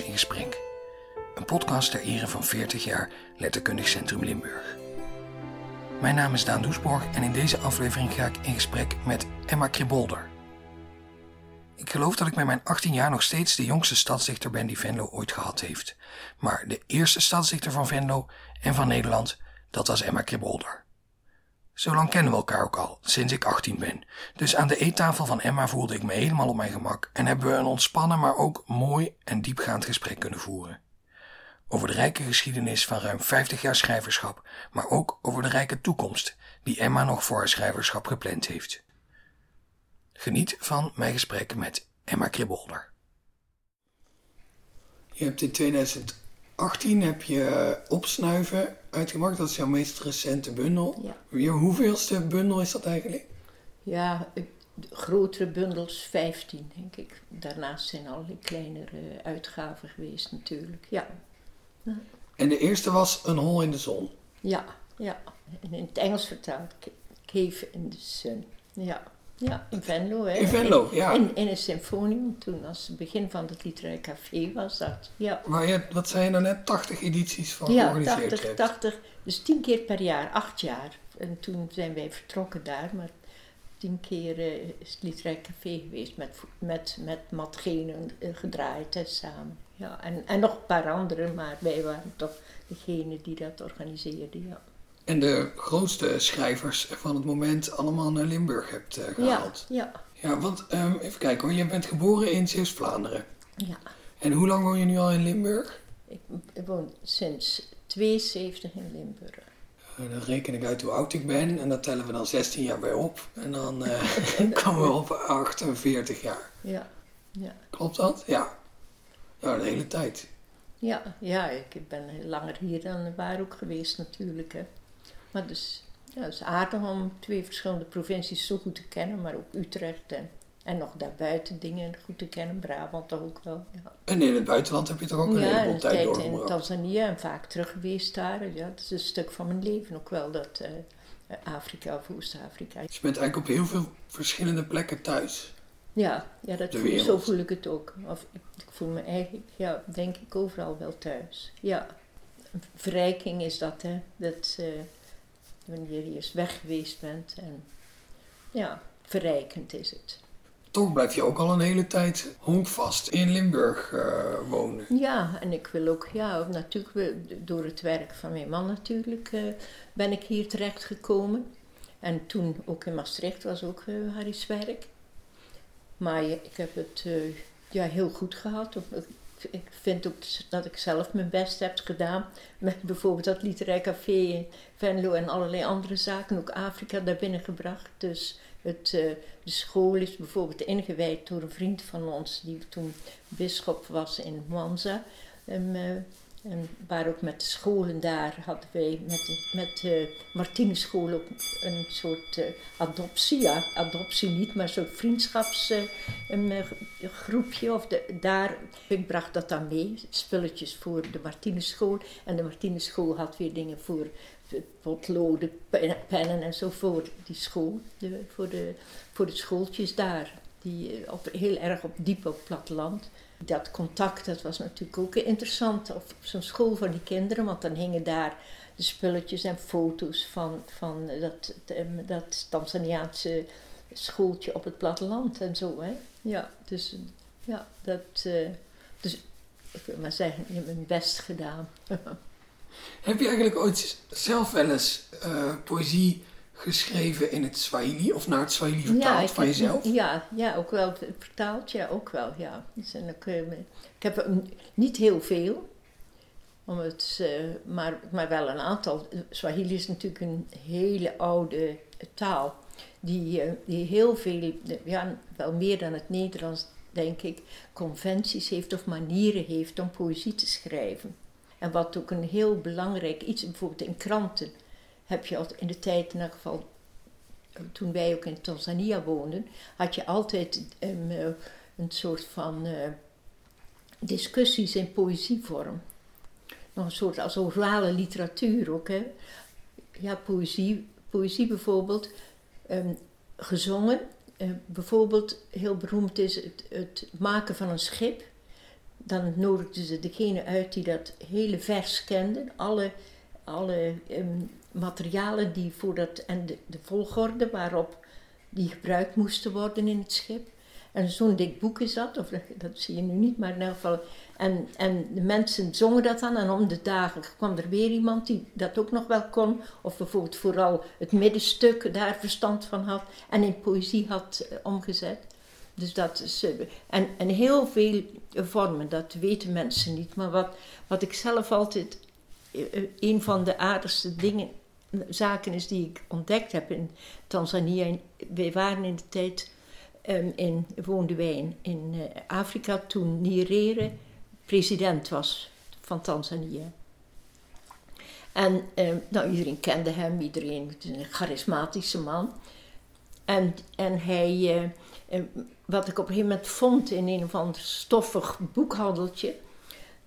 In Gesprek. Een podcast ter ere van 40 jaar Letterkundig Centrum Limburg. Mijn naam is Daan Doesborg en in deze aflevering ga ik in gesprek met Emma Kribolder. Ik geloof dat ik met mijn 18 jaar nog steeds de jongste stadsdichter ben die Venlo ooit gehad heeft. Maar de eerste stadsdichter van Venlo en van Nederland, dat was Emma Kribolder. Zo lang kennen we elkaar ook al, sinds ik 18 ben. Dus aan de eettafel van Emma voelde ik me helemaal op mijn gemak en hebben we een ontspannen, maar ook mooi en diepgaand gesprek kunnen voeren. Over de rijke geschiedenis van ruim 50 jaar schrijverschap, maar ook over de rijke toekomst die Emma nog voor haar schrijverschap gepland heeft. Geniet van mijn gesprek met Emma Kribbolder. Je hebt in 2018 heb je Opsnuiven uitgebracht. Dat is jouw meest recente bundel. Ja. Hoeveelste bundel is dat eigenlijk? Ja, grotere bundels 15, denk ik. Daarnaast zijn allerlei kleinere uitgaven geweest natuurlijk, ja. En de eerste was Een hol in de zon? Ja, ja. En in het Engels vertaald Cave in the Sun, ja. Ja, in Venlo. Hè. In Venlo, ja. In, in een symfonium, toen als het begin van het literaire café was dat. Ja. Maar je, wat zei je nou net, 80 edities van ja, georganiseerd 80, 80, dus 10 keer per jaar, 8 jaar. En toen zijn wij vertrokken daar, maar tien keer uh, is het literaire café geweest met, met, met Matt Genen uh, gedraaid hè, samen. Ja, en, en nog een paar anderen, maar wij waren toch degene die dat organiseerde, ja. En de grootste schrijvers van het moment allemaal naar Limburg hebt uh, gehaald. Ja, ja. Ja, want um, even kijken hoor, je bent geboren in Zeeuws-Vlaanderen. Ja. En hoe lang woon je nu al in Limburg? Ik, ik woon sinds 72 in Limburg. Uh, dan reken ik uit hoe oud ik ben en dan tellen we dan 16 jaar bij op. En dan uh, komen we op 48 jaar. Ja, ja. Klopt dat? Ja. Ja, de hele tijd. Ja, ja, ik ben langer hier dan waar ook geweest natuurlijk. Hè. Maar dus, ja, het is aardig om twee verschillende provincies zo goed te kennen, maar ook Utrecht en, en nog daarbuiten dingen goed te kennen, Brabant toch ook wel. Ja. En in het buitenland heb je toch ook een ja, heleboel tijd doorgebracht? Ja, in Tanzania en vaak terug geweest daar. Ja, dat is een stuk van mijn leven ook wel, dat uh, Afrika of Oost-Afrika. Dus je bent eigenlijk op heel veel verschillende plekken thuis. Ja, ja dat voel, zo voel ik het ook. Of, ik, ik voel me eigenlijk, ja, denk ik, overal wel thuis. Ja, verrijking is dat, hè. Dat... Uh, wanneer je eens weg geweest bent. En ja, verrijkend is het. Toch blijf je ook al een hele tijd honkvast in Limburg uh, wonen. Ja, en ik wil ook, ja, natuurlijk door het werk van mijn man natuurlijk uh, ben ik hier terecht gekomen. En toen ook in Maastricht was ook uh, Harry's werk. Maar ik heb het ja, heel goed gehad ik vind ook dat ik zelf mijn best heb gedaan. Met bijvoorbeeld dat literair café in Venlo en allerlei andere zaken. Ook Afrika daar binnengebracht. Dus het, uh, de school is bijvoorbeeld ingewijd door een vriend van ons. Die toen bischop was in Mwanza. Um, uh, en waar ook met de scholen daar hadden wij met de, met de ook een soort uh, adoptie. Ja, adoptie niet, maar soort vriendschapsgroepje. Uh, of de, daar, ik bracht dat dan mee, spulletjes voor de Martinenschool. En de Martinenschool had weer dingen voor potloden, pennen en zo voor die school. Voor, de, voor de schooltjes daar. Die op, heel erg op diep op platteland dat contact, dat was natuurlijk ook interessant op zo'n school voor die kinderen, want dan hingen daar de spulletjes en foto's van, van dat, dat Tanzaniaanse schooltje op het platteland en zo. Hè? Ja, dus ja, dat. Uh, dus ik wil maar zeggen, je hebt mijn best gedaan. Heb je eigenlijk ooit zelf wel eens uh, poëzie geschreven in het Swahili of naar het Swahili vertaald van jezelf? Ja, ja, ook wel vertaald, ja, ook wel, ja. Dus ook, uh, ik heb niet heel veel, om het, uh, maar, maar wel een aantal. Swahili is natuurlijk een hele oude taal, die, uh, die heel veel, ja, wel meer dan het Nederlands, denk ik, conventies heeft of manieren heeft om poëzie te schrijven. En wat ook een heel belangrijk iets, bijvoorbeeld in kranten heb je in de tijd, in elk geval toen wij ook in Tanzania woonden, had je altijd um, een soort van uh, discussies in poëzievorm. Nog een soort als orale literatuur ook. Hè? Ja, poëzie, poëzie bijvoorbeeld, um, gezongen. Bijvoorbeeld, heel beroemd is het, het, maken van een schip. dan nodigden ze degene uit die dat hele vers kenden. Alle, alle ehm, materialen die voor dat, en de, de volgorde waarop die gebruikt moesten worden in het schip. En zo'n dik boek is dat, of dat zie je nu niet, maar in ieder geval. En, en de mensen zongen dat dan en om de dagen kwam er weer iemand die dat ook nog wel kon. Of bijvoorbeeld vooral het middenstuk daar verstand van had en in poëzie had eh, omgezet. Dus dat is, eh, en, en heel veel vormen, dat weten mensen niet. Maar wat, wat ik zelf altijd, eh, een van de aardigste dingen, zaken is die ik ontdekt heb in Tanzania. Wij waren in de tijd um, in, woonden wij in, in uh, Afrika toen Nyerere president was van Tanzania. En um, nou, iedereen kende hem, iedereen, een charismatische man. En, en hij, uh, wat ik op een gegeven moment vond in een of ander stoffig boekhandeltje,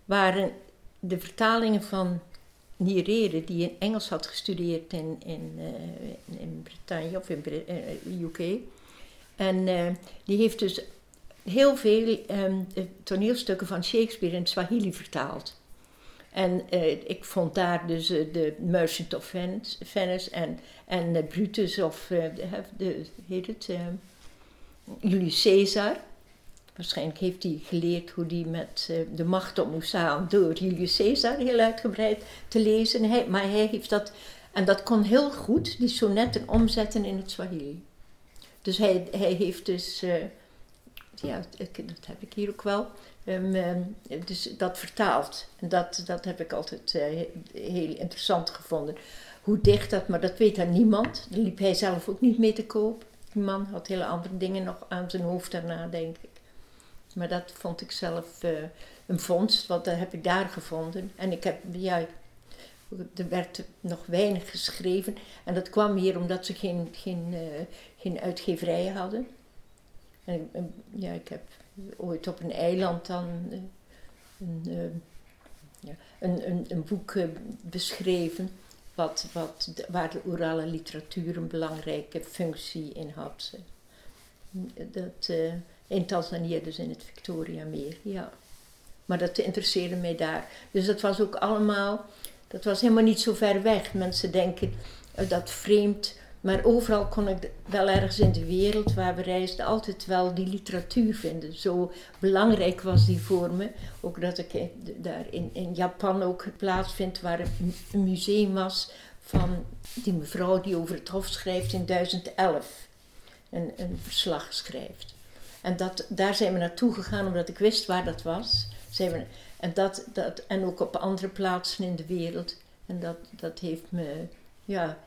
waren de vertalingen van Nyerere, die in Engels had gestudeerd in, in, uh, in Brittannië of in uh, UK. En uh, die heeft dus heel veel um, toneelstukken van Shakespeare in Swahili vertaald. En ik vond daar dus de Merchant of Venice, en, en Brutus of de, heet het, Julius Caesar. Waarschijnlijk heeft hij geleerd hoe hij met de macht op moest gaan door Julius Caesar heel uitgebreid te lezen. Maar hij heeft dat, en dat kon heel goed, die sonnetten omzetten in het Swahili. Dus hij, hij heeft dus, uh, ja, dat heb ik hier ook wel, um, dus dat vertaald. En dat, dat heb ik altijd uh, heel interessant gevonden. Hoe dicht dat, maar dat weet dan niemand. Daar liep hij zelf ook niet mee te koop. Die man had hele andere dingen nog aan zijn hoofd daarna, denk ik. Maar dat vond ik zelf uh, een vondst, want dat heb ik daar gevonden. En ik heb, ja, er werd nog weinig geschreven. En dat kwam hier omdat ze geen, geen, uh, geen uitgeverijen hadden. En, ja, ik heb ooit op een eiland dan uh, een, ja, een, een, een, boek beschreven. Wat, wat, waar de orale literatuur een belangrijke functie in had. Dat, in Tanzania, dus in het Victoria-meer, ja. Maar dat interesseerde mij daar. Dus dat was ook allemaal dat was helemaal niet zo ver weg. Mensen denken uh, dat vreemd. Maar overal kon ik wel ergens in de wereld waar we reisden altijd wel die literatuur vinden. Zo belangrijk was die voor me. Ook dat ik daar in, in Japan ook plaatsvind waar een museum was van die mevrouw die over het hof schrijft in 1011. Een, een verslag schrijft. En dat, daar zijn we naartoe gegaan omdat ik wist waar dat was. En, dat, dat, en ook op andere plaatsen in de wereld. En dat, dat heeft me ja,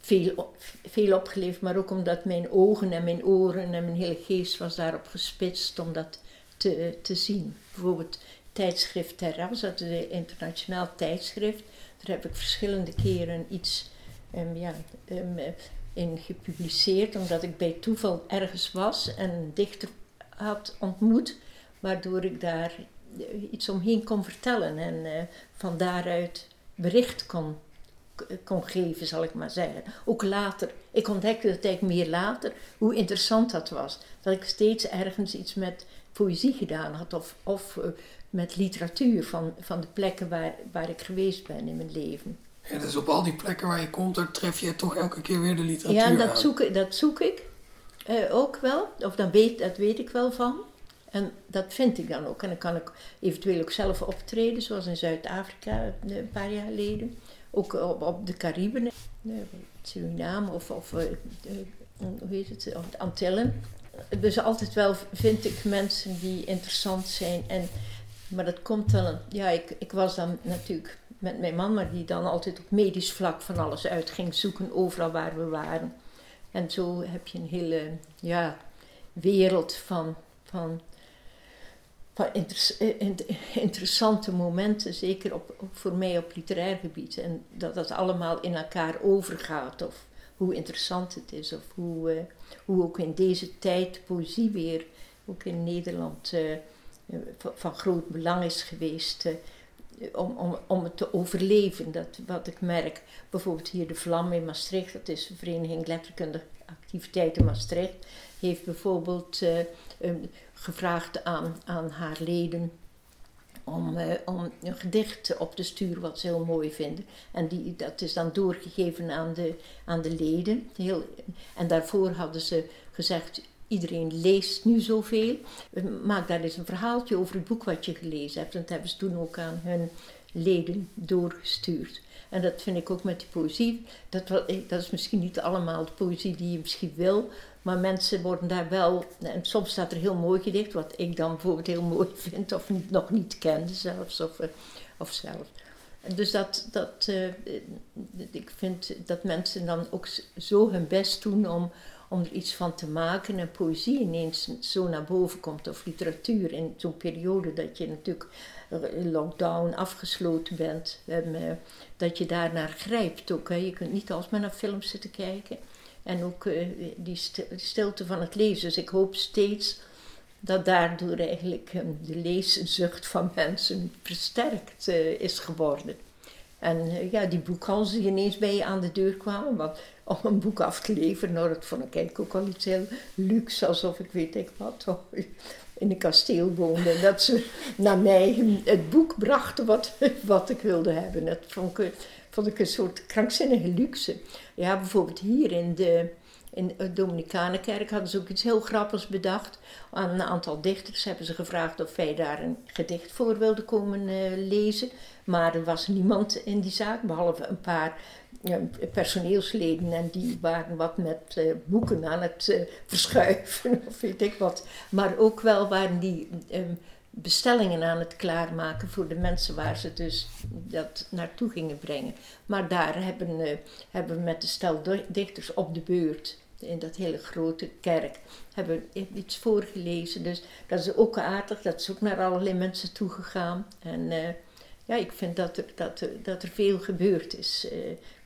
veel, veel opgeleverd. Maar ook omdat mijn ogen en mijn oren en mijn hele geest was daarop gespitst om dat te, te zien. Bijvoorbeeld tijdschrift Terra, was dat een internationaal tijdschrift. Daar heb ik verschillende keren iets um, ja, um, in gepubliceerd. Omdat ik bij toeval ergens was en een dichter had ontmoet. Waardoor ik daar iets omheen kon vertellen en uh, van daaruit bericht kon, kon geven, zal ik maar zeggen. Ook later. Ik ontdekte dat eigenlijk meer later hoe interessant dat was. Dat ik steeds ergens iets met poëzie gedaan had of, of uh, met literatuur van, van de plekken waar, waar ik geweest ben in mijn leven. Ja, dus op al die plekken waar je komt, daar tref je toch elke keer weer de literatuur Ja, dat aan. zoek, dat zoek ik uh, ook wel. Of dan weet, dat weet ik wel van. En dat vind ik dan ook. En dan kan ik eventueel ook zelf optreden, zoals in Zuid-Afrika een paar jaar geleden. Ook op, de Cariben, Suriname of, of hoe heet het, Antillen. Dus altijd wel vind ik mensen die interessant zijn. En, maar dat komt dan, ja, ik, ik was dan natuurlijk met mijn man, maar die dan altijd op medisch vlak van alles uit ging zoeken, overal waar we waren. En zo heb je een hele ja, wereld van, van van eh, interessante momenten, zeker op, voor mij op literair gebied. En dat dat allemaal in elkaar overgaat, of hoe interessant het is, of hoe, uh, hoe ook in deze tijd poëzie weer, ook in Nederland, uh, van groot belang is geweest. Om, om, om het te overleven. Dat, wat ik merk, bijvoorbeeld hier de Vlam in Maastricht, dat is de Vereniging Letterkundige Activiteiten Maastricht, heeft bijvoorbeeld gevraagd aan, aan haar leden om, eh, om een gedicht op te sturen wat ze heel mooi vinden. En die, dat is dan doorgegeven aan de, aan de leden. Heel, en daarvoor hadden ze gezegd, iedereen leest nu zoveel. Maak daar eens een verhaaltje over het boek wat je gelezen hebt. En dat hebben ze toen ook aan hun leden doorgestuurd. En dat vind ik ook met die poëzie. Dat, dat is misschien niet allemaal de poëzie die je misschien wil. Maar mensen worden daar wel. En soms staat er heel mooi gedicht, wat ik dan bijvoorbeeld heel mooi vind, of nog niet kende zelfs. Of, eh, of zelf. Dus dat, dat, ik vind dat mensen dan ook zo hun best doen om, om er iets van te maken. En poëzie ineens zo naar boven komt, of literatuur in zo'n periode dat je natuurlijk lockdown afgesloten bent. En, dat je daarnaar grijpt ook. Hè. Je kunt niet alsmaar naar films zitten kijken. En ook uh, die stilte van het lezen. Dus ik hoop steeds dat daardoor eigenlijk um, de leeszucht van mensen versterkt uh, is geworden. En uh, ja, die boekhandels die ineens bij je aan de deur kwamen, want om een boek af te leveren, nou, dat vond ik eigenlijk ook al iets heel luxe, alsof ik weet ik wat, in een kasteel woonde. Dat ze naar mij het boek brachten wat, wat ik wilde hebben. Dat vond ik, vond ik een soort krankzinnige luxe. Ja, bijvoorbeeld hier in de, in de Dominicanenkerk hadden ze ook iets heel grappigs bedacht. Aan een aantal dichters hebben ze gevraagd of wij daar een gedicht voor wilden komen uh, lezen. Maar er was niemand in die zaak, behalve een paar personeelsleden en die waren wat met uh, boeken aan het uh, verschuiven of weet ik wat. Maar ook wel waren die um, bestellingen aan het klaarmaken voor de mensen waar ze dus dat naartoe gingen brengen. Maar daar hebben, hebben we met de stel dichters op de beurt in dat hele grote kerk hebben iets voorgelezen. Dus dat is ook aardig, dat is ook naar allerlei mensen toegegaan. En ja, ik vind dat er, dat er, dat er veel gebeurd is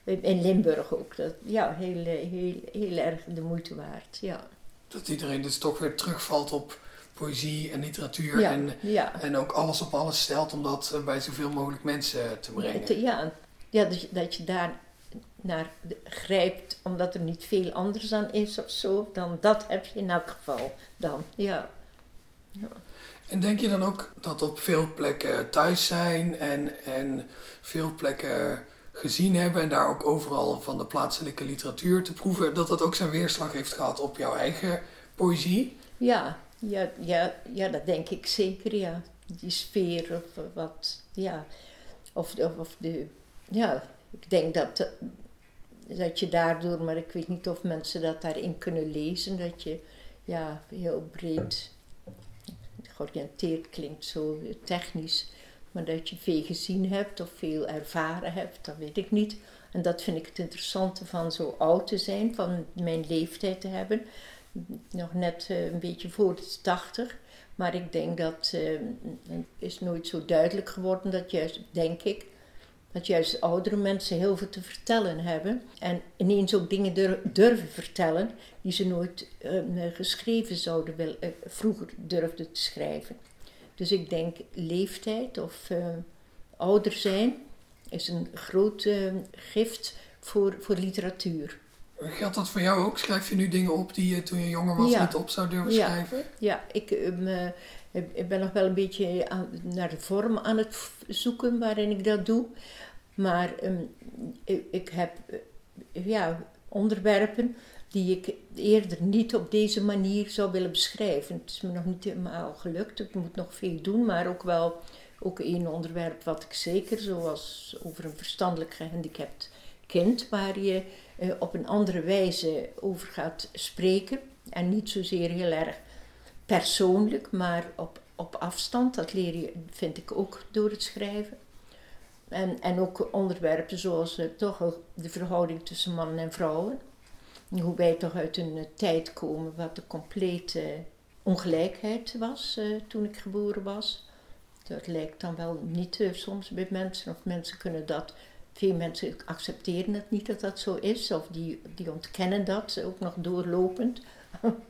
in Limburg ook. Dat, ja, heel, heel, heel erg de moeite waard. Ja. Dat iedereen dus toch weer terugvalt op poëzie en literatuur. en, ja. en ook alles op alles stelt om dat eh, bij zoveel mogelijk mensen te brengen. Ja, ja dat, je, dat je daar naar grijpt omdat er niet veel anders aan is of zo. Dan dat heb je in elk geval dan. Ja. ja. En denk je dan ook dat op veel plekken thuis zijn en, en veel plekken gezien hebben en daar ook overal van de plaatselijke literatuur te proeven, dat dat ook zijn weerslag heeft gehad op jouw eigen poëzie? Ja, ja, ja, ja dat denk ik zeker, ja. Die sfeer of wat, ja. Of, of, of de, ja, ik denk dat, dat je daardoor, maar ik weet niet of mensen dat daarin kunnen lezen, dat je ja, heel breed georiënteerd klinkt, zo technisch maar dat je veel gezien hebt of veel ervaren hebt, dat weet ik niet. En dat vind ik het interessante van zo oud te zijn, van mijn leeftijd te hebben. Nog net uh, een beetje voor de tachtig. Maar ik denk dat uh, het is nooit zo duidelijk geworden dat juist, denk ik, dat juist oudere mensen heel veel te vertellen hebben. En ineens ook dingen durven vertellen die ze nooit uh, geschreven zouden willen, vroeger durfden te schrijven. Dus ik denk leeftijd of uh, ouder zijn is een groot gift voor, voor literatuur. Geldt dat voor jou ook? Schrijf je nu dingen op die je toen je jonger was niet op zou durven ja. schrijven? Ja, ik, um, ik ben nog wel een beetje naar de vorm aan het zoeken waarin ik dat doe. Maar um, ik, heb ja, onderwerpen die ik eerder niet op deze manier zou willen beschrijven. Het is me nog niet helemaal gelukt, ik moet nog veel doen, maar ook wel ook één onderwerp wat ik zeker, zoals over een verstandelijk gehandicapt kind, waar je eh, op een andere wijze over gaat spreken. En niet zozeer heel erg persoonlijk, maar op, op afstand. Dat leer je, vind ik, ook door het schrijven. En, en ook onderwerpen zoals uh, toch de verhouding tussen mannen en vrouwen hoe wij toch uit een eh, tijd komen wat de complete ongelijkheid was toen ik geboren was. Dat lijkt dan wel niet soms bij mensen, of mensen kunnen dat, veel mensen accepteren het niet dat dat zo is, of die, die ontkennen dat ook nog doorlopend.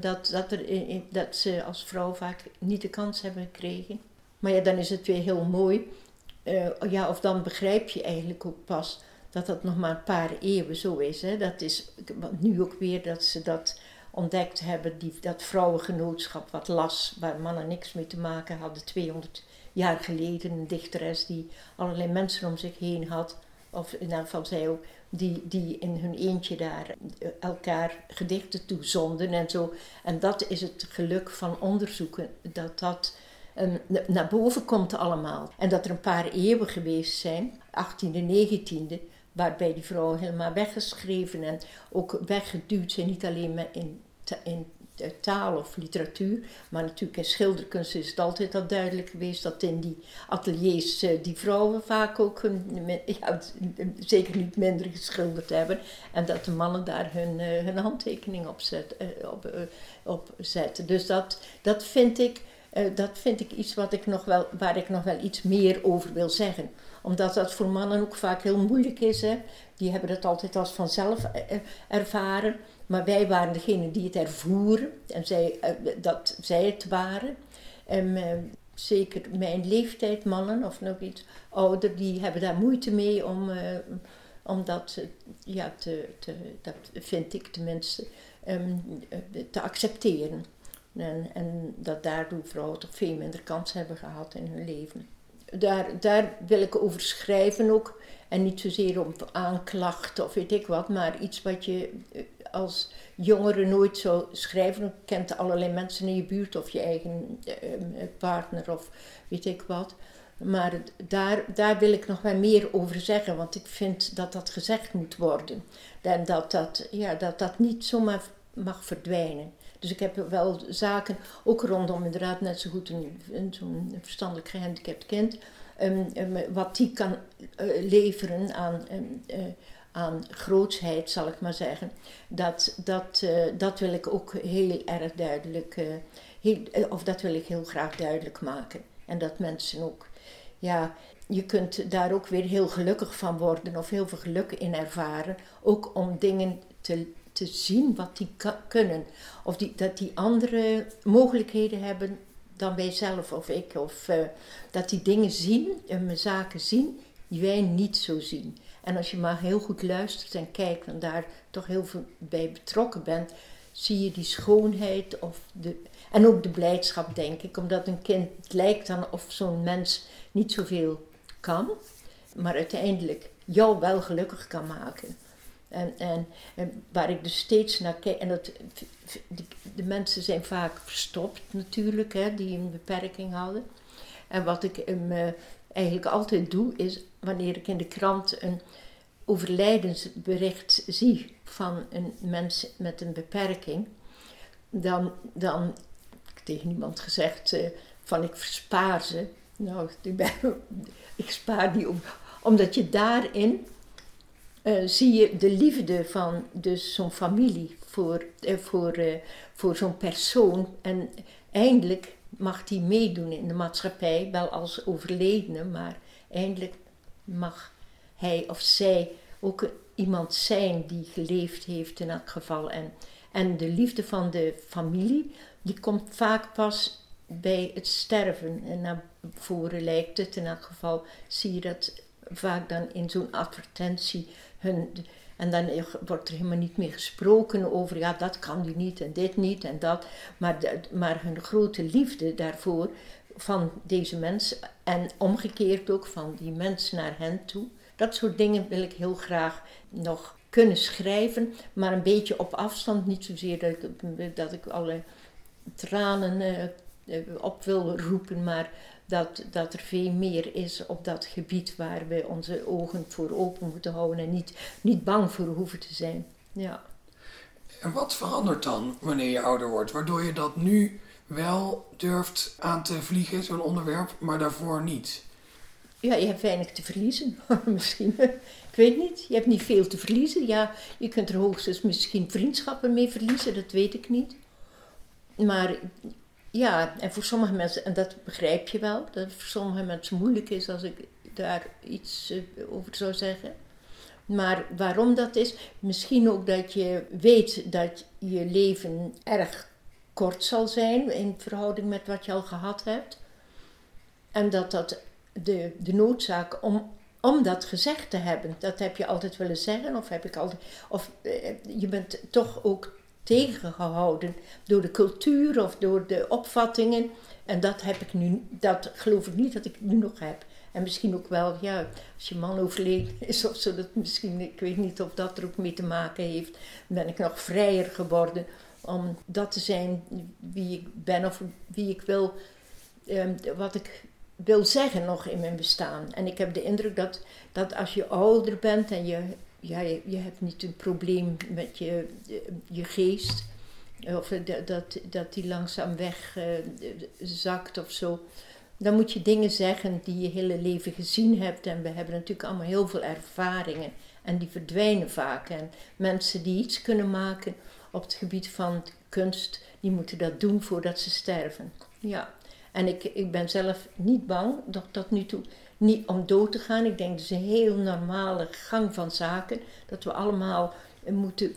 dat, dat, er, dat ze als vrouw vaak niet de kans hebben gekregen. Maar ja, dan is het weer heel mooi. Uh, ja, of dan begrijp je eigenlijk ook pas dat dat nog maar een paar eeuwen zo is. Hè. Dat is nu ook weer dat ze dat ontdekt hebben, die, dat vrouwengenootschap wat las, waar mannen niks mee te maken hadden, 200 jaar geleden. Een dichteres die allerlei mensen om zich heen had, of in elk geval ook, die, die in hun eentje daar eh, elkaar gedichten toezonden en zo. En dat is het geluk van onderzoeken, dat dat um, naar boven komt allemaal. En dat er een paar eeuwen geweest zijn, 18e, 19e, waarbij die vrouwen helemaal weggeschreven en ook weggeduwd zijn, niet alleen in, in taal of literatuur, maar natuurlijk in schilderkunst is het altijd al duidelijk geweest dat in die ateliers uh, die vrouwen vaak ook ja, zeker niet minder geschilderd hebben en dat de mannen daar hun, uh, hun handtekening op, op, op zetten. Dus dat, dat vind ik dat vind ik iets wat ik nog wel, waar ik nog wel iets meer over wil zeggen. Omdat dat voor mannen ook vaak heel moeilijk is. Hè? Die hebben het altijd als vanzelf ervaren. Maar wij waren degene die het ervoeren en zij, eh, dat zij het waren. En uh, zeker mijn leeftijd, mannen of nog iets ouder, die hebben daar moeite mee om, uh, om dat, ja, te, te, dat vind ik tenminste, um, te accepteren. En, en dat daardoor vrouwen toch veel minder kans hebben gehad in hun leven. Daar, daar wil ik over schrijven ook. En niet zozeer om aanklachten of weet ik wat, maar iets wat je als jongere nooit zou schrijven. Je kent allerlei mensen in je buurt of je eigen uh, partner of weet ik wat. Maar daar, daar wil ik nog wel meer over zeggen, want ik vind dat dat gezegd moet worden. En dat dat, ja, dat, dat niet zomaar mag verdwijnen. Dus ik heb wel zaken, ook rondom inderdaad net zo goed een, een zo'n verstandelijk gehandicapt kind, um, wat die kan leveren aan uh, aan grootsheid, zal ik maar zeggen. Dat, dat, uh, dat wil ik ook heel erg duidelijk, heel, eh, of dat wil ik heel graag duidelijk maken. En dat mensen ook, ja, je kunt daar ook weer heel gelukkig van worden of heel veel geluk in ervaren. Ook om dingen te, te zien wat die kunnen. Of die, dat die andere mogelijkheden hebben dan wij zelf of ik. Of dat die dingen zien, en zaken zien, die wij niet zo zien. En als je maar heel goed luistert en kijkt en daar toch heel veel bij betrokken bent, zie je die schoonheid of de, en ook de blijdschap, denk ik. Omdat een kind lijkt dan of zo'n mens niet zoveel kan, maar uiteindelijk jou wel gelukkig kan maken. En, en, en waar ik dus steeds naar kijk, en dat, de, de mensen zijn vaak verstopt natuurlijk, hè, die een beperking hadden. En wat ik um, eigenlijk altijd doe, is wanneer ik in de krant een overlijdensbericht zie van een mens met een beperking, dan, dan ik tegen iemand gezegd uh, van ik verspaar ze. Nou, ik, ben, ik spaar die om, omdat je daarin uh, zie je de liefde van dus zo'n familie voor, voor, voor zo'n persoon. En eindelijk mag die meedoen in de maatschappij, wel als overledene, maar eindelijk mag hij of zij ook iemand zijn die geleefd heeft in elk geval. En, en de liefde van de familie, die komt vaak pas bij het sterven. En naar voren lijkt het. In elk geval zie je dat vaak dan in zo'n advertentie. Hun, en dan wordt er helemaal niet meer gesproken over, ja, dat kan die niet en dit niet en dat. Maar, maar hun grote liefde daarvoor van deze mens en omgekeerd ook van die mens naar hen toe. Dat soort dingen wil ik heel graag nog kunnen schrijven, maar een beetje op afstand. Niet zozeer dat ik, dat ik alle tranen uh, op wil roepen, maar dat, dat er veel meer is op dat gebied waar we onze ogen voor open moeten houden en niet, niet bang voor hoeven te zijn. Ja. En wat verandert dan wanneer je ouder wordt, waardoor je dat nu wel durft aan te vliegen, zo'n onderwerp, maar daarvoor niet? Ja, je hebt weinig te verliezen. misschien. Ik weet niet. Je hebt niet veel te verliezen. Ja, je kunt er hoogstens misschien vriendschappen mee verliezen, dat weet ik niet. Maar ja, en voor sommige mensen, en dat begrijp je wel, dat het voor sommige mensen moeilijk is als ik daar iets eh, over zou zeggen. Maar waarom dat is, misschien ook dat je weet dat je leven erg kort zal zijn in verhouding met wat je al gehad hebt. En dat dat de, de noodzaak om, om dat gezegd te hebben. Dat heb je altijd willen zeggen, of heb ik altijd. Of eh, je bent toch ook tegengehouden door de cultuur of door de opvattingen. En dat heb ik nu, dat geloof ik niet dat ik nu nog heb. En misschien ook wel, ja, als je man overleden is of zo, dat misschien, ik weet niet of dat er ook mee te maken heeft, ben ik nog vrijer geworden om dat te zijn wie ik ben of wie ik wil, ehm, wat ik wil zeggen nog in mijn bestaan. En ik heb de indruk dat, dat als je ouder bent en je, ja, je, hebt niet een probleem met je, je geest, of dat, dat die langzaam weg uh, zakt of zo. Dan moet je dingen zeggen die je hele leven gezien hebt. En we hebben natuurlijk allemaal heel veel ervaringen. En die verdwijnen vaak. En mensen die iets kunnen maken op het gebied van kunst, die moeten dat doen voordat ze sterven. Ja. En ik, ik ben zelf niet bang, nog tot nu toe, niet om dood te gaan. Ik denk dat is een heel normale gang van zaken. Dat we allemaal moeten,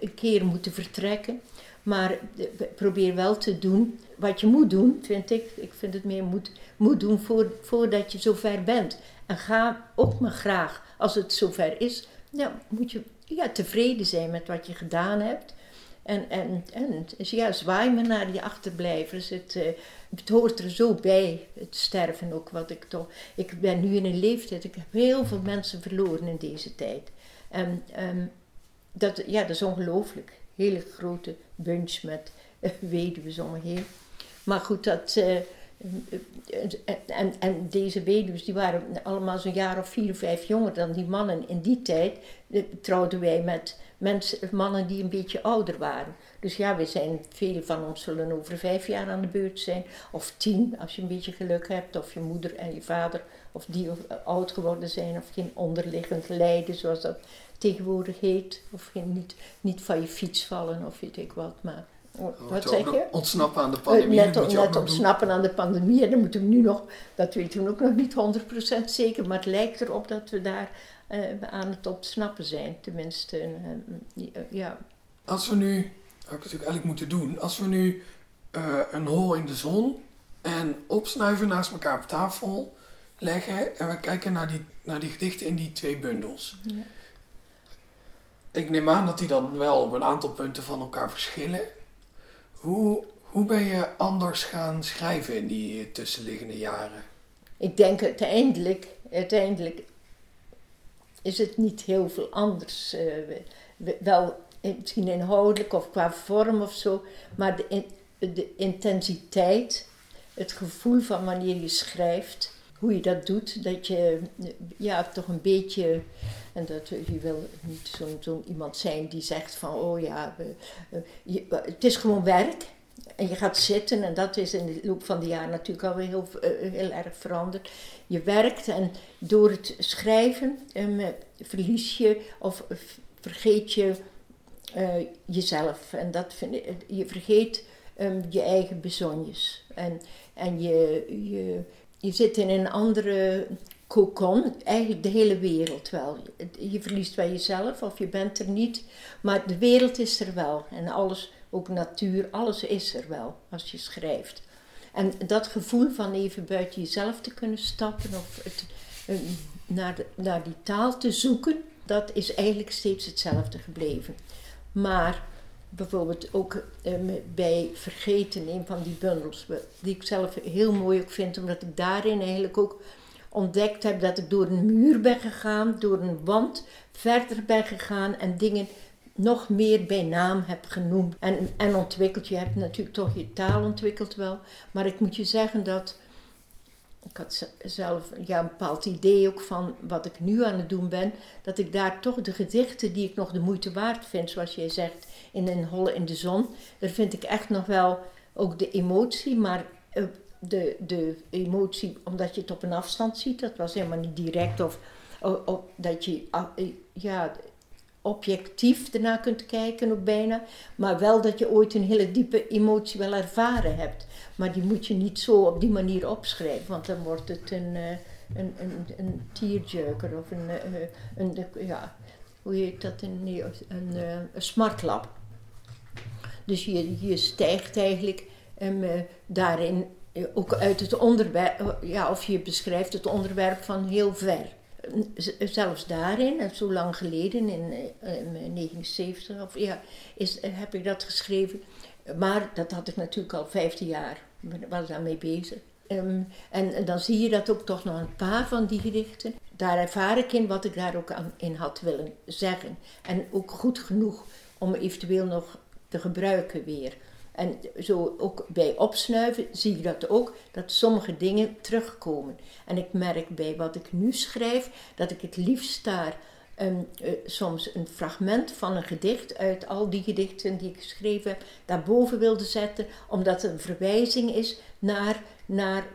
een keer moeten vertrekken. Maar eh, probeer wel te doen wat je moet doen, vind ik. Ik vind het meer moet, moet doen voor, voordat je zover bent. En ga ook maar graag, als het zover is, ja, moet je ja, tevreden zijn met wat je gedaan hebt. En, en, en dus ja, zwaai me naar die achterblijvers. Het, uh, het hoort er zo bij, het sterven ook. Wat ik, toch, ik ben nu in een leeftijd, ik heb heel veel mensen verloren in deze tijd. En um, dat, ja, dat is ongelooflijk. Hele grote bunch met uh, weduwen om. Maar goed, dat, uh, en, en deze weduws die waren allemaal zo'n jaar of vier of vijf jonger dan die mannen. In die tijd trouwden wij met mensen, mannen die een beetje ouder waren. Dus ja, we zijn, veel van ons zullen over vijf jaar aan de beurt zijn. Of tien, als je een beetje geluk hebt. Of je moeder en je vader, of die of, oud geworden zijn. Of geen onderliggend lijden, zoals dat tegenwoordig heet. Of geen, niet, niet van je fiets vallen, of weet ik wat. Maar wat zeg je? Ontsnappen aan de pandemie. Net, net ontsnappen aan de pandemie. En dan moeten we nu nog, dat weten we ook nog niet 100% zeker. Maar het lijkt erop dat we daar uh, aan het ontsnappen zijn. Tenminste, uh, ja. Als we nu, had ik natuurlijk eigenlijk moeten doen. Als we nu uh, een hol in de zon en opsnuiven naast elkaar op tafel leggen. En we kijken naar die, naar die gedichten in die twee bundels. Ja. Ik neem aan dat die dan wel op een aantal punten van elkaar verschillen. Hoe, hoe ben je anders gaan schrijven in die tussenliggende jaren? Ik denk uiteindelijk, uiteindelijk is het niet heel veel anders. Uh, wel misschien inhoudelijk of qua vorm of zo, maar de, de intensiteit, het gevoel van wanneer je schrijft, hoe je dat doet, dat je ja, toch een beetje, en dat je wil niet zo'n zo iemand zijn die zegt van, oh ja, eh, je, het is gewoon werk. En je gaat zitten, en dat is in de loop van de jaren natuurlijk alweer heel, eh, heel erg veranderd. Je werkt en door het schrijven um, verlies je of vergeet je uh, jezelf. En dat vind je vergeet um, je eigen bezonjes. En, en je, je, je zit in een andere cocon, eigenlijk de hele wereld wel. Je verliest wel jezelf of je bent er niet, maar de wereld is er wel. En alles, ook natuur, alles is er wel als je schrijft. En dat gevoel van even buiten jezelf te kunnen stappen of het, eh, naar, de, naar die taal te zoeken, dat is eigenlijk steeds hetzelfde gebleven. Maar bijvoorbeeld ook eh, bij Vergeten, een van die bundels, die ik zelf heel mooi ook vind, omdat ik daarin eigenlijk ook ontdekt heb dat ik door een muur ben gegaan, door een wand verder ben gegaan en dingen nog meer bij naam heb genoemd en, en ontwikkeld. Je hebt natuurlijk toch je taal ontwikkeld wel, maar ik moet je zeggen dat ik had zelf ja, een bepaald idee ook van wat ik nu aan het doen ben, dat ik daar toch de gedichten die ik nog de moeite waard vind, zoals jij zegt, in een holle in de zon, daar vind ik echt nog wel ook de emotie, maar eh, de, de emotie omdat je het op een afstand ziet, dat was helemaal niet direct of, of dat je ah, eh, ja, objectief ernaar kunt kijken ook bijna, maar wel dat je ooit een hele diepe emotie wel ervaren hebt. Maar die moet je niet zo op die manier opschrijven, want dan wordt het een, uh, een, een, een tearjerker of een, uh, een, ja, hoe heet dat, een, een, uh, een smartlap. Dus je, je stijgt eigenlijk um, daarin ook uit het onderwerp, ja, of je beschrijft het onderwerp van heel ver. Zelfs daarin, zo lang geleden, in, in 79 of, ja, is, heb ik dat geschreven. Maar dat had ik natuurlijk al 15 jaar, was daar mee bezig. Ehm, en, dan zie je dat ook toch nog een paar van die gedichten. Daar ervaar ik in wat ik daar ook aan, in had willen zeggen. En ook goed genoeg om eventueel nog te gebruiken weer. En zo ook bij opsnuiven zie ik dat ook, dat sommige dingen terugkomen. En ik merk bij wat ik nu schrijf, dat ik het liefst daar een, uh, soms een fragment van een gedicht uit al die gedichten die ik geschreven heb, daarboven wilde zetten, omdat het een verwijzing is naar, naar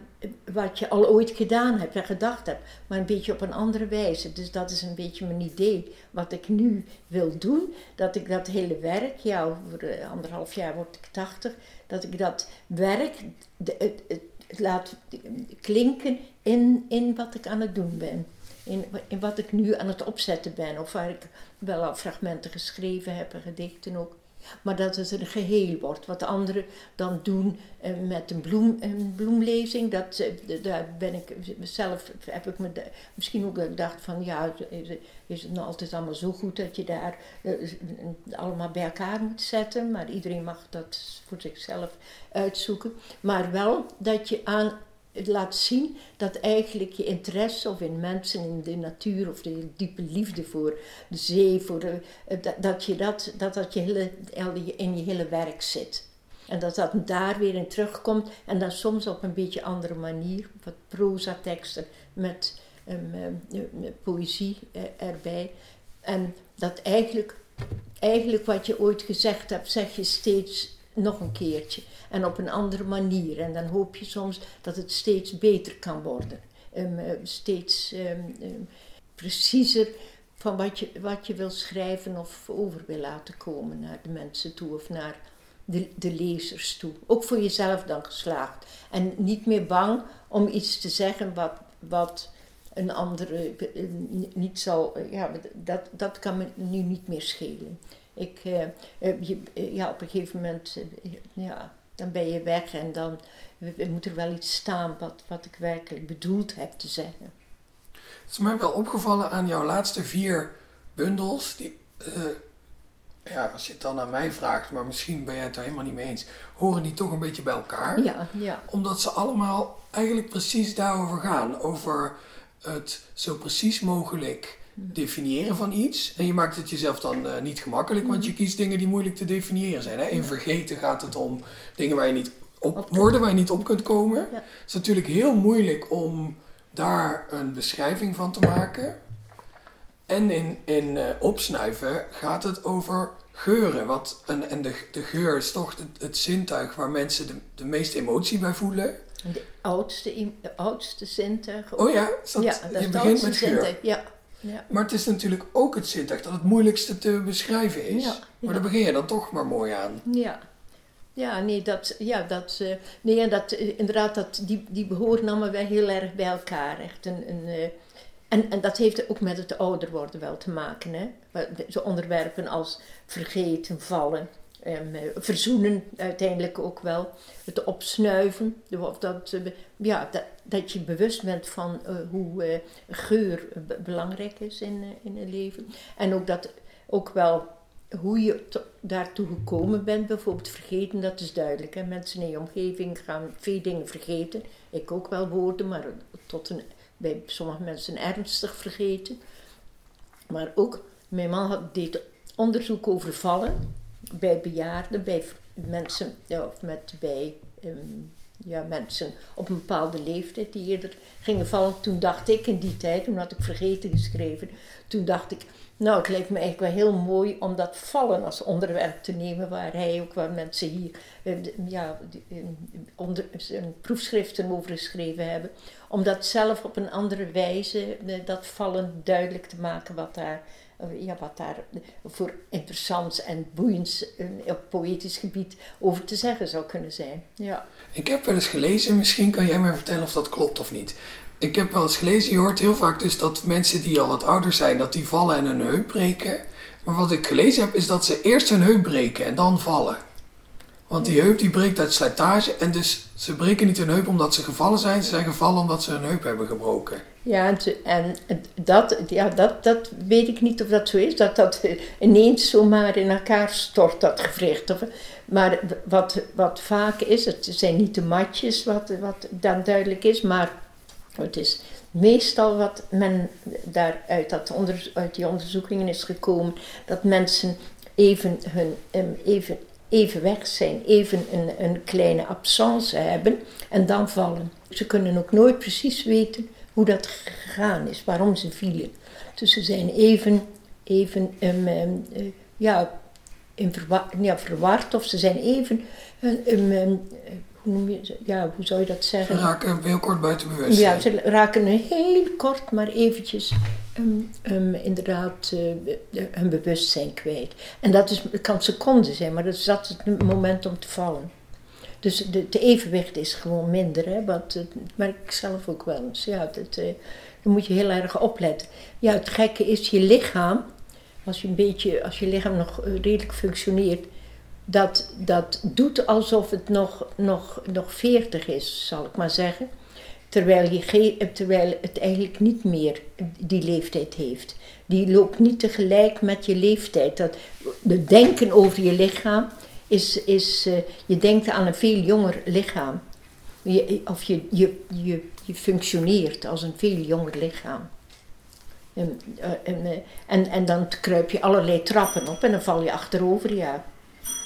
wat je al ooit gedaan hebt en gedacht hebt, maar een beetje op een andere wijze. Dus dat is een beetje mijn idee wat ik nu wil doen. Dat ik dat hele werk, ja, over eh, anderhalf jaar word ik tachtig, dat ik dat werk de, laat klinken in, in wat ik aan het doen ben. In, in wat ik nu aan het opzetten ben, of waar ik wel al fragmenten geschreven heb en gedichten ook. Maar dat het een geheel wordt. Wat de anderen dan doen eh, met een, bloem, een bloemlezing, dat, eh, daar ben ik zelf, heb ik me misschien ook gedacht van ja, is het nou altijd allemaal zo goed dat je daar eh, allemaal bij elkaar moet zetten. Maar iedereen mag dat voor zichzelf uitzoeken. Maar wel dat je aan laat zien dat eigenlijk je interesse of in mensen, in de natuur of de diepe liefde voor de zee, voor eh, dat, je dat, dat, dat je hele, in je hele werk zit. En dat dat daar weer in terugkomt en dan soms op een beetje andere manier, wat proza teksten met um, poëzie erbij. En dat eigenlijk, eigenlijk wat je ooit gezegd hebt, zeg je steeds nog een keertje en op een andere manier. En dan hoop je soms dat het steeds beter kan worden. Um, steeds um, preciezer van wat je, wat je wil schrijven of over wil laten komen naar de mensen toe of naar de, de lezers toe. Ook voor jezelf dan geslaagd. En niet meer bang om iets te zeggen wat, wat een andere eh, niet zal. Ja, dat, dat kan me nu niet meer schelen. Ik, uh, je, ja, op een gegeven moment, ja, dan ben je weg en dan moet er wel iets staan wat, wat ik werkelijk bedoeld heb te zeggen. Het is mij wel opgevallen aan jouw laatste vier bundels. Die, uh, ja, als je het dan aan mij vraagt, maar misschien ben jij het daar helemaal niet mee eens, horen die toch een beetje bij elkaar? Ja, ja. Omdat ze allemaal eigenlijk precies daarover gaan. Over het zo precies mogelijk definiëren van iets. En je maakt het jezelf dan uh, niet gemakkelijk, want je kiest dingen die moeilijk te definiëren zijn. Hè? In vergeten gaat het om dingen waar je niet op woorden waar je niet op kunt komen. Ja. Het is natuurlijk heel moeilijk om daar een beschrijving van te maken. En in, in uh, opsnuiven gaat het over geuren. Wat, en en de, de geur is toch het, het zintuig waar mensen de, de meeste emotie bij voelen. De oudste, de oudste zintuig. Oh ja, dat, ja, dat je begint met geur. Zintuig, ja. Ja. Maar het is natuurlijk ook het zintuig dat het moeilijkste te beschrijven is. Ja, Maar daar begin je dan toch maar mooi aan. Ja. Ja, nee, dat, ja, dat, uh, nee, en dat, uh, inderdaad, dat, die, die allemaal wel heel erg bij elkaar. Echt een, een, uh, en, en dat heeft ook met het ouder worden wel te maken. Hè? Zo onderwerpen als vergeten, vallen, um, verzoenen uiteindelijk ook wel. Het opsnuiven. Of dat, ja, dat, je bewust bent van uh, hoe geur belangrijk is in, in het leven. En ook dat ook wel hoe je daartoe gekomen bent, bijvoorbeeld vergeten, dat is duidelijk. Hè? Mensen in je omgeving gaan veel dingen vergeten. Ik ook wel woorden, maar tot een, bij sommige mensen ernstig vergeten. Maar ook, mijn man had, deed onderzoek over vallen bij bejaarden, bij mensen, ja, of met, bij um, ja, mensen op een bepaalde leeftijd die eerder gingen vallen. Toen dacht ik in die tijd, had ik vergeten geschreven, toen dacht ik, nou het lijkt me eigenlijk wel heel mooi om dat vallen als onderwerp te nemen, waar hij ook waar mensen hier ja, onder, proefschriften over geschreven hebben. Om dat zelf op een andere wijze, eh, dat vallen duidelijk te maken wat daar eh, ja, wat daar voor interessants en boeiends op poëtisch gebied over te zeggen zou kunnen zijn. Ja. Ik heb wel eens gelezen, misschien kan jij mij vertellen of dat klopt of niet. Ik heb wel eens gelezen, je hoort heel vaak dus dat mensen die al wat ouder zijn, dat die vallen en hun heup breken. Maar wat ik gelezen heb, is dat ze eerst hun heup breken en dan vallen. Want die heup die breekt uit slijtage en dus ze breken niet hun heup omdat ze gevallen zijn, ze zijn gevallen omdat ze hun heup hebben gebroken. Ja, en, en dat, ja, dat, dat weet ik niet of dat zo is, dat dat ineens zomaar in elkaar stort, dat gewricht. Maar wat, wat vaak is, het zijn niet de matjes wat, wat dan duidelijk is, maar het is meestal wat men daaruit dat onder, uit die onderzoekingen is gekomen, dat mensen even, hun, even, even weg zijn, even een, een kleine absence hebben en dan vallen. Ze kunnen ook nooit precies weten hoe dat gegaan is, waarom ze vielen. Dus ze zijn even, even em, em, eh, ja, in verwa ja, verward of ze zijn even, eh, em, em, eh, hoe, noem je, ze- ja, hoe zou je dat Ze zeggen? raken heel kort buiten bewustzijn. Ja, ze raken een heel kort, maar eventjes inderdaad de- hun bewustzijn kwijt. En dat is, kan seconden zijn, maar dat is het moment om te vallen. Dus de, evenwicht is gewoon minder, hè, eh, dat merk ik zelf ook wel eens. Ja, dat, eh, moet je heel erg opletten. Ja, het gekke is je lichaam, als je, een beetje, als je lichaam nog eh, redelijk functioneert, dat, dat doet alsof het nog, nog, nog 40 is, zal ik maar zeggen. Terwijl, je terwijl het eigenlijk niet meer die leeftijd heeft. Die loopt niet tegelijk met je leeftijd. Dat, de denken over je lichaam is, is eh, je denkt aan een veel jonger lichaam. Je, of je, je, je, je functioneert als een veel jonger lichaam. En, eh, eh, en, en dan kruip je allerlei trappen op en dan val je achterover, ja.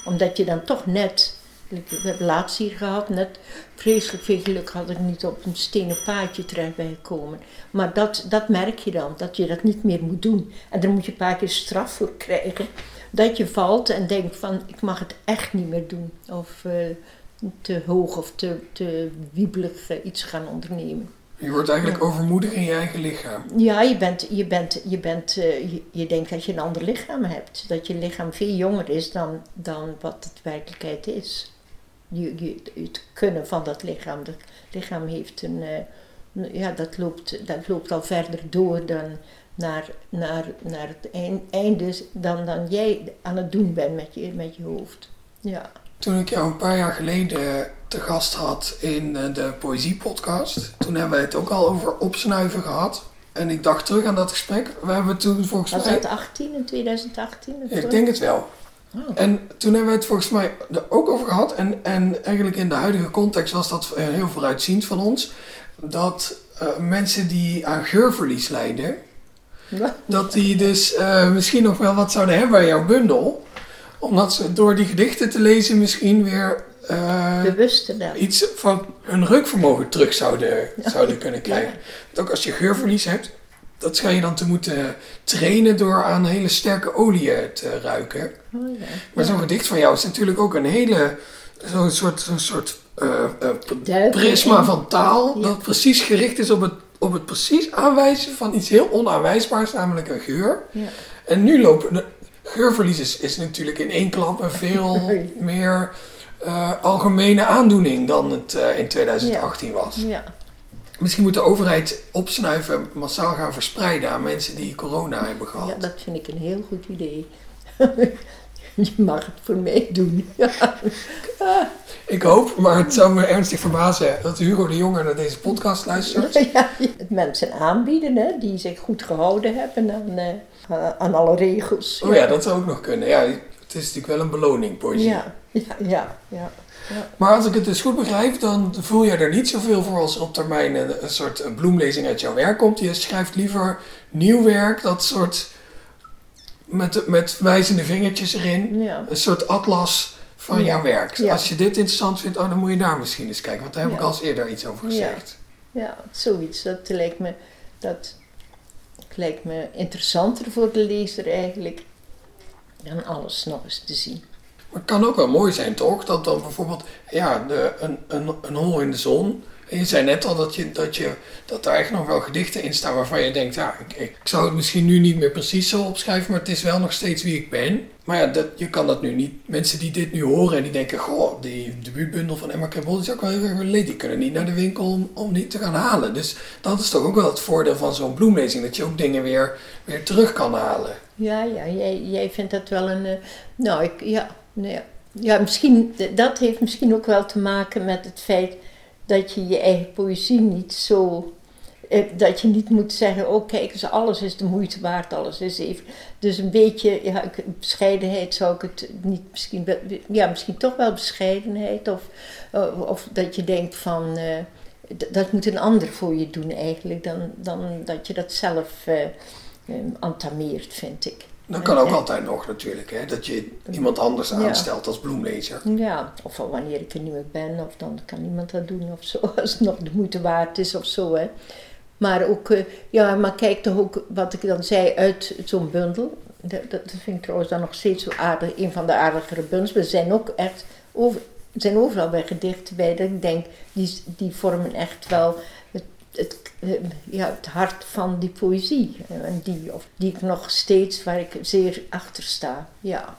Omdat je dan toch net, we hebben laatst hier gehad, net vreselijk veel geluk had ik niet op een stenen paadje terecht ben gekomen. Maar dat, dat merk je dan, dat je dat niet meer moet doen. En daar moet je een paar keer straf voor krijgen. Dat je valt en denkt van, ik mag het echt niet meer doen. Of eh, te hoog of te, te wiebelig eh, iets gaan ondernemen. Je wordt eigenlijk overmoedig in je eigen lichaam. Ja, je, bent, je, bent, je, bent, eh, je, je denkt dat je een ander lichaam hebt. Dat je lichaam veel jonger is dan, dan wat het werkelijkheid is. Je, je, het kunnen van dat lichaam. Dat lichaam heeft een. eh, ja, dat loopt, dat loopt al verder door dan naar, naar, naar het eind- einde dan, dan jij aan het doen bent met je, met je hoofd. Ja. Toen ik jou een paar jaar geleden te gast had in eh, de Poëziepodcast, toen hebben we het ook al over opsnuiven gehad. En ik dacht terug aan dat gesprek. We hebben toen volgens Was mij. dat 18 in 2018? of zo? Ik denk het wel. Oh. En toen hebben we het volgens mij er ook over gehad. En, en eigenlijk in de huidige context was dat eh, heel vooruitziend van ons. Dat eh, mensen die aan geurverlies lijden, dat die dus eh, misschien nog wel wat zouden hebben aan jouw bundel. Omdat ze door die gedichten te lezen misschien weer dan. iets van hun reukvermogen terug zouden, zouden kunnen krijgen. Want ook als je geurverlies hebt, dat schijn je dan te moeten trainen door aan hele sterke oliën te ruiken. Oh, ja. Maar zo'n gedicht van jou is natuurlijk ook een hele, zo'n soort, zo'n soort eh, eh, prisma van taal, dat precies gericht is op het, op het precies aanwijzen van iets heel onaanwijsbaars, namelijk een geur. Ja. En nu lopen de geurverlies is, is natuurlijk in één klap een veel meer eh, algemene aandoening dan het in 2018 was. Ja. Misschien moet de overheid opsnuiven massaal gaan verspreiden aan mensen die corona hebben gehad. ja, dat vind ik een heel goed idee. Je mag het voor mij doen. Ik hoop, maar het zou me ernstig verbazen dat Hugo de Jonge naar deze podcast luistert. Ja, het mensen aanbieden hè, die zich goed gehouden hebben aan, eh, aan alle regels. Oh ja, dat zou ook nog kunnen. Ja, het is natuurlijk wel een beloning, poëzie. Ja, ja, ja. ja. Maar als ik het dus goed begrijp, dan voel je er niet zoveel voor als op termijn een, een soort een bloemlezing uit jouw werk komt. Je schrijft liever nieuw werk, dat soort met, met wijzende vingertjes erin. ja. Een soort atlas van Ja. jouw werk. Als je dit interessant vindt, oh, dan moet je daar misschien eens kijken. Want daar heb ik al eens eerder iets over gezegd. Ja, zoiets. Dat lijkt me, dat lijkt me interessanter voor de lezer eigenlijk dan alles nog eens te zien. Maar het kan ook wel mooi zijn, toch? Dat dan bijvoorbeeld ja, de, een, een, een hol in de zon. En je zei net al dat, je, dat, je, dat daar echt nog wel gedichten in staan waarvan je denkt, ja, ik, ik zou het misschien nu niet meer precies zo opschrijven, maar het is wel nog steeds wie ik ben. Maar ja, dat, je kan dat nu niet. Mensen die dit nu horen en die denken, goh, die debuutbundel van Emma Krabol is ook wel heel erg leuk. Die kunnen niet naar de winkel om, om die te gaan halen. Dus dat is toch ook wel het voordeel van zo'n bloemlezing, dat je ook dingen weer, weer terug kan halen. Ja, ja, jij, jij vindt dat wel een. eh, nou, ik, ja, ja. ja, misschien, dat heeft misschien ook wel te maken met het feit dat je je eigen poëzie niet zo eh, dat je niet moet zeggen, oh kijk eens, alles is de moeite waard, alles is even. Dus een beetje, ja, bescheidenheid zou ik het niet misschien, ja, misschien toch wel bescheidenheid. Of, eh, of dat je denkt van, uh, dat moet een ander voor je doen eigenlijk, dan, dan dat je dat zelf uh, vind ik. Dat kan ook altijd nog natuurlijk, hè? dat je iemand anders aanstelt als bloemlezer. Ja, of wanneer ik er niet meer ben, of dan kan iemand dat doen of zo, als het nog de moeite waard is of zo. Hè. Maar ook, uh, ja, maar kijk toch ook wat ik dan zei uit zo'n bundel. Dat, dat, vind ik trouwens dan nog steeds zo aardig, een van de aardigere bundels. We zijn ook echt, over, zijn overal bij gedichten bij dat ik denk, die, die vormen echt wel het, eh, ja, het hart van die poëzie. En die, of die ik nog steeds, waar ik zeer achter sta. Ja.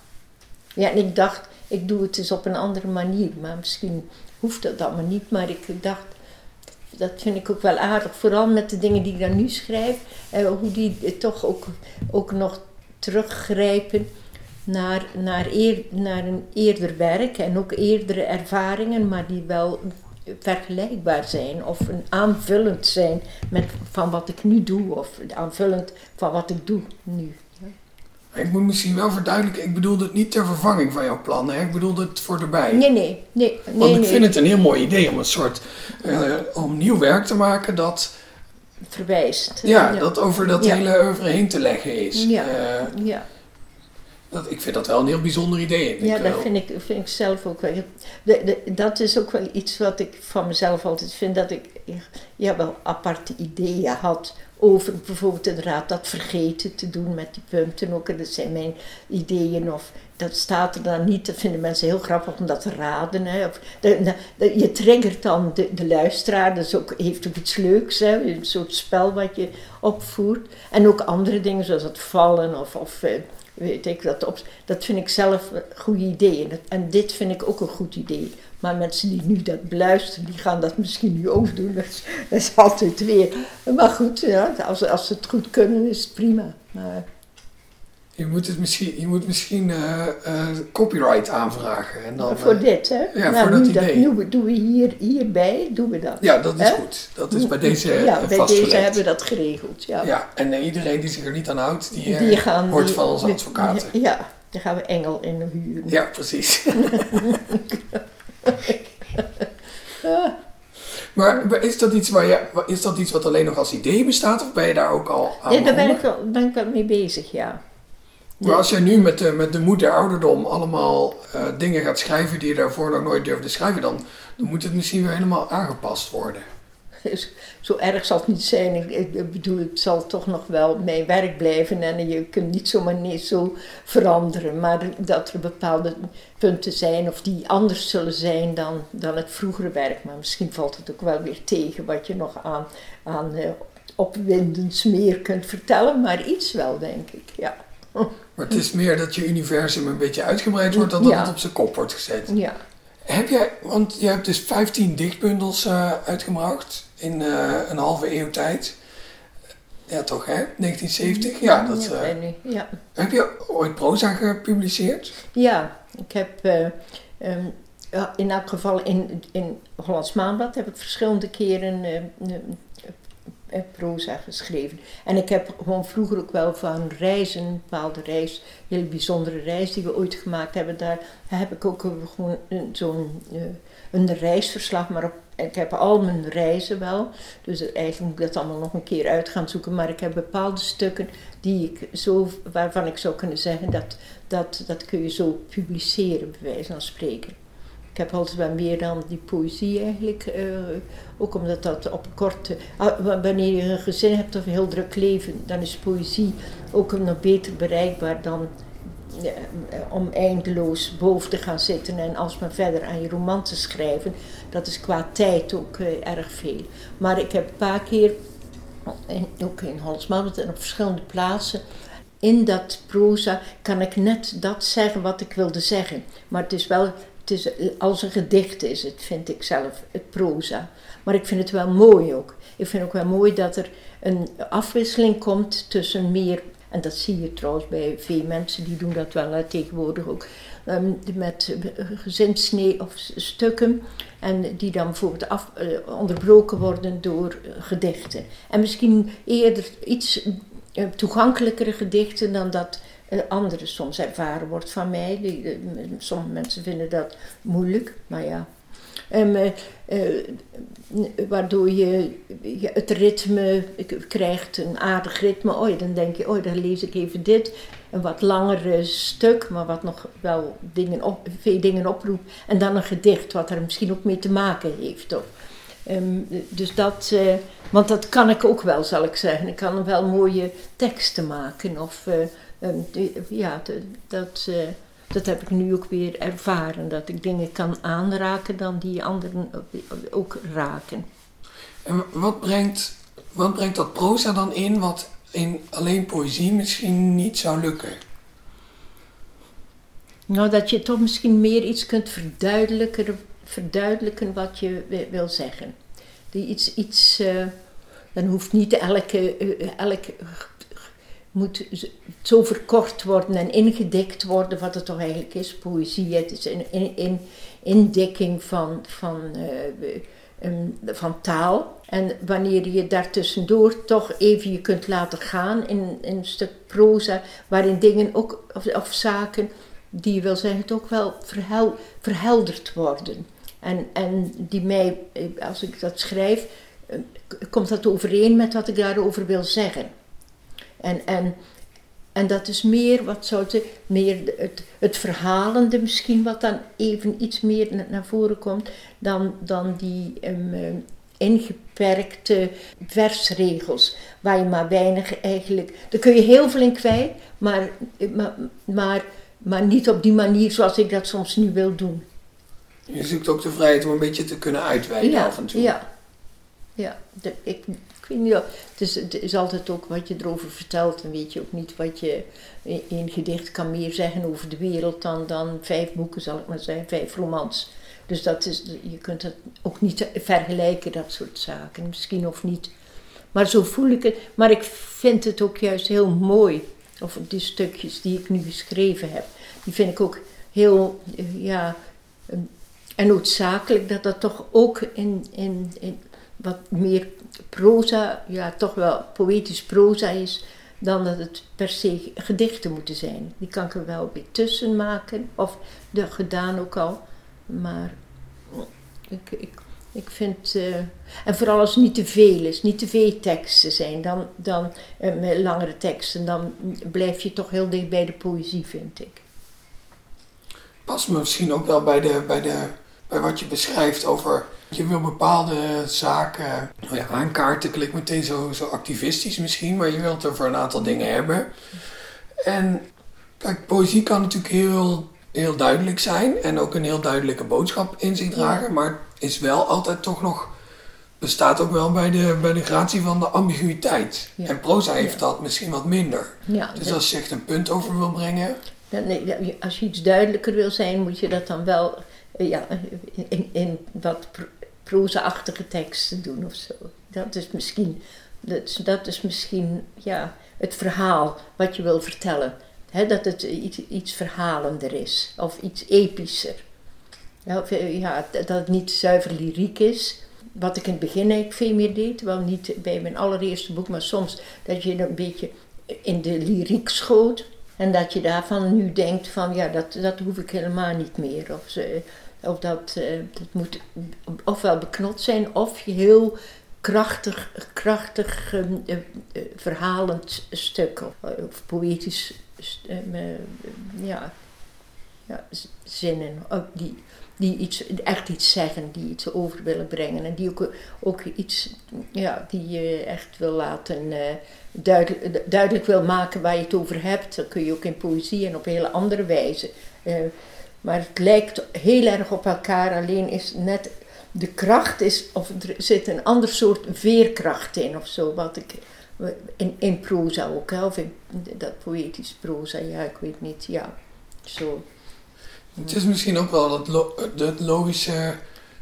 Ja, en ik dacht, ik doe het eens op een andere manier. Maar misschien hoeft dat allemaal niet. Maar ik dacht, dat vind ik ook wel aardig. Vooral met de dingen die ik dan nu schrijf. Eh, hoe die toch ook, ook nog teruggrijpen naar, naar, eer, naar een eerder werk. En ook eerdere ervaringen, maar die wel vergelijkbaar zijn. Of een aanvullend zijn met, van wat ik nu doe. Of aanvullend van wat ik doe nu. Ik moet misschien wel verduidelijken, ik bedoel het niet ter vervanging van jouw plannen, hè? ik bedoel het voor erbij. Nee, nee, nee. nee Want ik vind het een heel mooi idee om een soort, uh, om nieuw werk te maken dat... Verwijst. Ja, dat over dat hele oeuvre heen te leggen is. Ja, uh, ja. Dat, ik vind dat wel een heel bijzonder idee. Ja, dat vind ik, vind ik zelf ook wel. De, de, dat is ook wel iets wat ik van mezelf altijd vind, dat ik ja, wel aparte ideeën had over bijvoorbeeld inderdaad dat vergeten te doen met die punten ook. dat zijn mijn ideeën of dat staat er dan niet. Dat vinden mensen heel grappig om dat te raden. Hè. Of, de, de, je triggert dan de, de luisteraar. Dat is ook, heeft ook iets leuks. Hè. Een soort spel wat je opvoert. En ook andere dingen zoals het vallen of, of eh, weet ik dat. Op, dat vind ik zelf goede ideeën. En dit vind ik ook een goed idee. Maar mensen die nu dat beluisteren, die gaan dat misschien nu ook doen. Dat is, dat is altijd weer. Maar goed, ja, als, als ze het goed kunnen, is het prima. Maar, je moet, het misschien, je moet misschien uh, uh, copyright aanvragen. En dan, voor uh, dit, hè? Ja, nou, voor dat idee. Dat, nu doen we hier, hierbij, doen we dat. Ja, dat is goed. Dat is bij deze Ja, bij deze hebben we dat geregeld, ja. Ja, en iedereen die zich er niet aan houdt, die, die gaan, hoort van onze advocaten. Ja, dan gaan we Engel in de huur. Ja, precies. Maar is dat, iets waar je, is dat iets wat alleen nog als idee bestaat of ben je daar ook al aan? Ja, daar ben ik, ben ik wel mee bezig, ja. Maar als jij nu met de, met de moed der ouderdom allemaal uh, dingen gaat schrijven die je daarvoor nog nooit durfde schrijven, dan, dan moet het misschien weer helemaal aangepast worden. zo erg zal het niet zijn. Ik, bedoel, het zal toch nog wel mijn werk blijven en je kunt niet zomaar niet zo veranderen. Maar dat er bepaalde punten zijn of die anders zullen zijn dan, het vroegere werk. Maar misschien valt het ook wel weer tegen wat je nog aan, aan uh, opwindends meer kunt vertellen. Maar iets wel, denk ik, ja. Maar het is meer dat je universum een beetje uitgebreid wordt dan dat het op zijn kop wordt gezet. Ja. Heb jij, want je hebt dus 15 dichtbundels uh, uitgebracht in uh, een halve eeuw tijd. Ja, toch hè? 1970? Ja, dat, ja, uh, ja. Heb je ooit proza gepubliceerd? Ja, ik heb um, in elk geval in, in Hollands Maanblad heb ik verschillende keren proza geschreven. En ik heb gewoon vroeger ook wel van reizen, een bepaalde reis, een hele bijzondere reis die we ooit gemaakt hebben, daar heb ik ook gewoon zo'n een reisverslag, maar op, ik heb al mijn reizen wel. Dus eigenlijk moet ik dat allemaal nog een keer uit gaan zoeken. Maar ik heb bepaalde stukken die ik zo, waarvan ik zou kunnen zeggen dat, dat, dat kun je zo publiceren, bij wijze van spreken. Ik heb altijd wel meer dan die poëzie eigenlijk. Uh, ook omdat dat op korte. Ah, wanneer je een gezin hebt of een heel druk leven, dan is poëzie ook nog beter bereikbaar dan uh, om eindeloos boven te gaan zitten en alsmaar verder aan je roman te schrijven. Dat is qua tijd ook uh, erg veel. Maar ik heb een paar keer, ook in Holsman en op verschillende plaatsen, in dat proza kan ik net dat zeggen wat ik wilde zeggen. Maar het is wel het is, als een gedicht is het, vind ik zelf, het proza. Maar ik vind het wel mooi ook. Ik vind ook wel mooi dat er een afwisseling komt tussen meer En dat zie je trouwens bij veel mensen, die doen dat wel tegenwoordig ook. ehm, met gezinssnee of stukken. En die dan bijvoorbeeld af, eh, onderbroken worden door gedichten. En misschien eerder iets eh, toegankelijkere gedichten dan dat anderen soms ervaren wordt van mij. Eh, sommige mensen vinden dat moeilijk, maar ja. Ehm, eh, eh, waardoor je, het ritme krijgt, een aardig ritme. Oh, dan denk je, oh, dan lees ik even dit. Een wat langere stuk, maar wat nog wel dingen op, veel dingen oproept. En dan een gedicht, wat er misschien ook mee te maken heeft. Toch? Ehm, dus dat, eh, want dat kan ik ook wel, zal ik zeggen. Ik kan wel mooie teksten maken. Of, eh, ehm, de- ja, de- dat, eh, dat heb ik nu ook weer ervaren. Dat ik dingen kan aanraken dan die anderen ook raken. En wat brengt, wat brengt dat proza dan in wat in alleen poëzie misschien niet zou lukken? Nou, dat je toch misschien meer iets kunt verduidelijken, verduidelijken wat je wi- wil zeggen. Die iets, iets eh, dan hoeft niet elke, eh, elk moet zo verkort worden en ingedikt worden, wat het toch eigenlijk is, poëzie. Het is een, een, een indikking van, van, eh, van taal. En wanneer je daartussendoor toch even je kunt laten gaan in, in een stuk proza, waarin dingen ook, of, zaken, die je wil zeggen, ook wel verhel, verhelderd worden. En, en die mij, eh, als ik dat schrijf, eh, komt dat overeen met wat ik daarover wil zeggen. En, en, en dat is meer, wat zou het, meer het, het verhalende misschien, wat dan even iets meer na- naar voren komt, dan, dan die ehm, eh, ingeperkte versregels, waar je maar weinig eigenlijk, daar kun je heel veel in kwijt, maar, maar, maar, maar niet op die manier zoals ik dat soms nu wil doen. Je zoekt ook de vrijheid om een beetje te kunnen uitweiden ja, af en toe. Ja, ja. De, ik, ik weet het is, altijd ook wat je erover vertelt. En weet je ook niet wat je in gedicht kan meer zeggen over de wereld dan, dan vijf boeken, zal ik maar zeggen, vijf romans. Dus dat is, je kunt het ook niet vergelijken, dat soort zaken. Misschien of niet. Maar zo voel ik het. Maar ik vind het ook juist heel mooi. Of die stukjes die ik nu geschreven heb. Die vind ik ook heel, ja, eh, en noodzakelijk dat dat toch ook in, in, in wat meer proza, ja, toch wel poëtisch proza is, dan dat het per se gedichten moeten zijn. Die kan ik er wel weer tussen maken, of de gedaan ook al. Maar ik, ik, ik vind, eh, en vooral als het niet te veel is, niet te veel teksten zijn, dan, dan eh, met langere teksten, dan blijf je toch heel dicht bij de poëzie, vind ik. Past me misschien ook wel bij, de, bij, de, bij wat je beschrijft over. Je wil bepaalde zaken nou ja, aankaarten, klinkt meteen zo, zo activistisch misschien, maar je wilt er voor een aantal dingen hebben. En kijk, poëzie kan natuurlijk heel, heel duidelijk zijn en ook een heel duidelijke boodschap in zich dragen, maar is wel altijd toch nog, bestaat ook wel bij de, bij de gratie van de ambiguïteit. Ja. En proza heeft Ja. dat misschien wat minder. Ja, Dus als je echt een punt over wil brengen, nee, je- als je iets duidelijker wil zijn, moet je dat dan wel eh, ja, in, in wat pro- proza-achtige teksten doen of zo. Dat is misschien, dat is, dat is misschien ja, het verhaal wat je wil vertellen. Hè, dat het iets, iets verhalender is of iets epischer. Ja, eh, dat het niet zuiver lyriek is. Wat ik in het begin eigenlijk veel meer deed. Wel niet bij mijn allereerste boek, maar soms dat je een beetje in de lyriek schoot. En dat je daarvan nu denkt van ja, dat, dat hoef ik helemaal niet meer. Of, of dat, eh, dat moet ofwel beknot zijn of je heel krachtig, krachtig ehm, eh, verhalend stuk of, poëtisch ehm, eh, ja, ja, zinnen die, die iets, echt iets zeggen, die iets over willen brengen en die ook, ook iets, ja, die je echt wil laten duidelijk, duidelijk wil maken waar je het over hebt. Dat kun je ook in poëzie en op hele andere wijze. Maar het lijkt heel erg op elkaar, alleen is net de kracht is, of er zit een ander soort veerkracht in of zo, wat ik in, in proza ook, hè, of in dat poëtisch proza, ja, ik weet niet, ja, zo. Het is misschien ook wel het, lo- het logische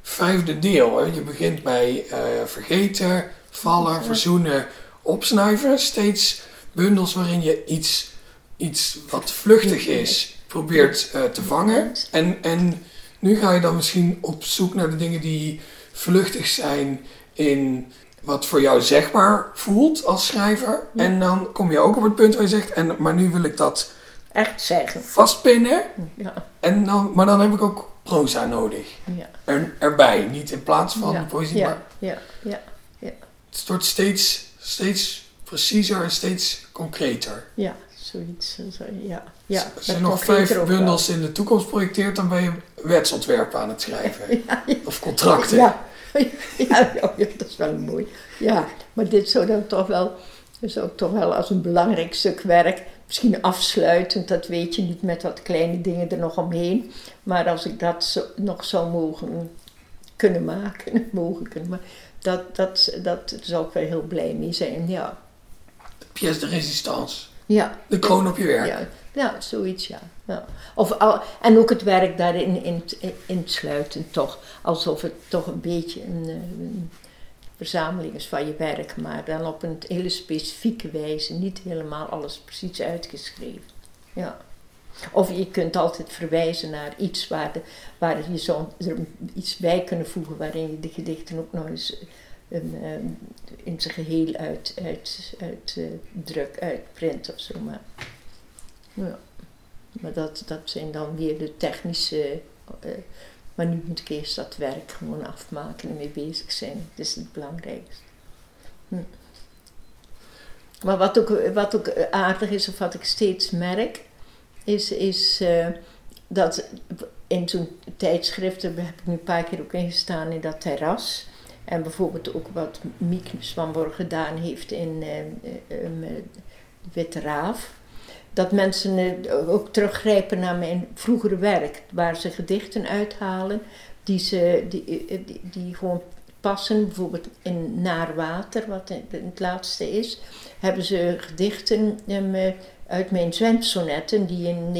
vijfde deel. Hè? Je begint bij eh, vergeten, vallen, Ja. verzoenen, opsnuiven. Steeds bundels waarin je iets, iets wat vluchtig is probeert eh, te vangen. En, en nu ga je dan misschien op zoek naar de dingen die vluchtig zijn in wat voor jou zegbaar voelt als schrijver. En dan kom je ook op het punt waar je zegt, en, maar nu wil ik dat echt zeggen. Vastpinnen. Ja. En dan, maar dan heb ik ook proza nodig. Ja. Er, erbij, niet in plaats van ja. poëzie, ja. maar Ja, ja, het wordt steeds, steeds preciezer en steeds concreter. ja, zoiets. Zo, ja. Ja, Als je nog vijf ook bundels in de toekomst projecteert, dan ben je wetsontwerpen aan het schrijven. Ja, ja. Of contracten. Ja, ja, dat is wel mooi. Ja, maar dit zou dan toch wel, zou ik toch wel als een belangrijk stuk werk, misschien afsluitend, dat weet je niet met wat kleine dingen er nog omheen. Maar als ik dat zo, nog zou mogen kunnen maken, mogen kunnen maken, dat, dat, dat zou ik wel heel blij mee zijn, ja. De pièce de résistance. Ja, De kroon op je werk. ja, ja zoiets, ja. ja. Of, al- en ook het werk daarin in, insluiten, toch. Alsof het toch een beetje een, een verzameling is van je werk, maar dan op een hele specifieke wijze. Niet helemaal alles precies uitgeschreven. Ja. Of je kunt altijd verwijzen naar iets waar, de, waar je zo er iets bij kunnen voegen, waarin je de gedichten ook nog eens een, eh, in zijn geheel uit, uit, uit eh, druk, uitprint of zo. Maar, ja. maar dat, dat zijn dan weer de technische. eh, maar nu moet ik eerst dat werk gewoon afmaken en mee bezig zijn. Dat is het belangrijkste. Hm. Maar wat ook, wat ook aardig is, of wat ik steeds merk, is, is eh, dat in zo'n tijdschrift, daar heb ik nu een paar keer ook in gestaan in dat terras. En bijvoorbeeld ook wat Miek Swanborg gedaan heeft in eh, Witte Raaf. Dat mensen ook teruggrijpen naar mijn vroegere werk, waar ze gedichten uithalen die, ze, die, die, die gewoon passen. Bijvoorbeeld in Naar Water, wat het laatste is, hebben ze gedichten eh, uit mijn zwemsonetten, die in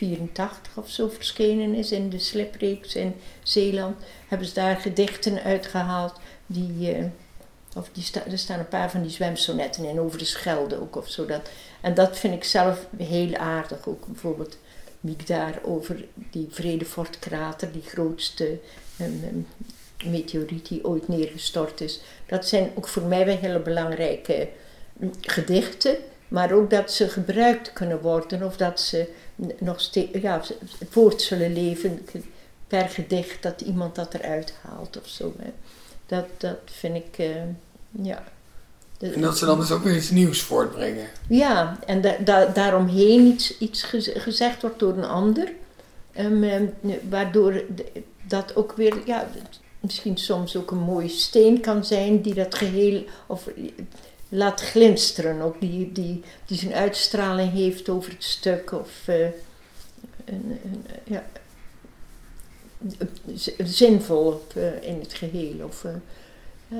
1984 of zo verschenen is in de slipreeks in Zeeland, hebben ze daar gedichten uitgehaald die, eh, of die er staan een paar van die zwemsonetten in, over de Schelde ook of zo. Dat, en dat vind ik zelf heel aardig, ook bijvoorbeeld Miek daar over die Vredefortkrater, die grootste um, um, meteoriet die ooit neergestort is. Dat zijn ook voor mij wel hele belangrijke um, gedichten, maar ook dat ze gebruikt kunnen worden of dat ze nog steeds ja, voort zullen leven per gedicht, dat iemand dat eruit haalt of zo. Hè. Dat, dat vind ik, uh, ja. En dat ze dan dus ook weer iets nieuws voortbrengen. Ja, en da da daaromheen iets, iets gez gezegd wordt door een ander, um, um, waardoor dat ook weer, ja, misschien soms ook een mooie steen kan zijn die dat geheel, of laat glinsteren, ook die, die, die zijn uitstraling heeft over het stuk, of uh, een, een, ja, zinvol of, uh, in het geheel, of, uh,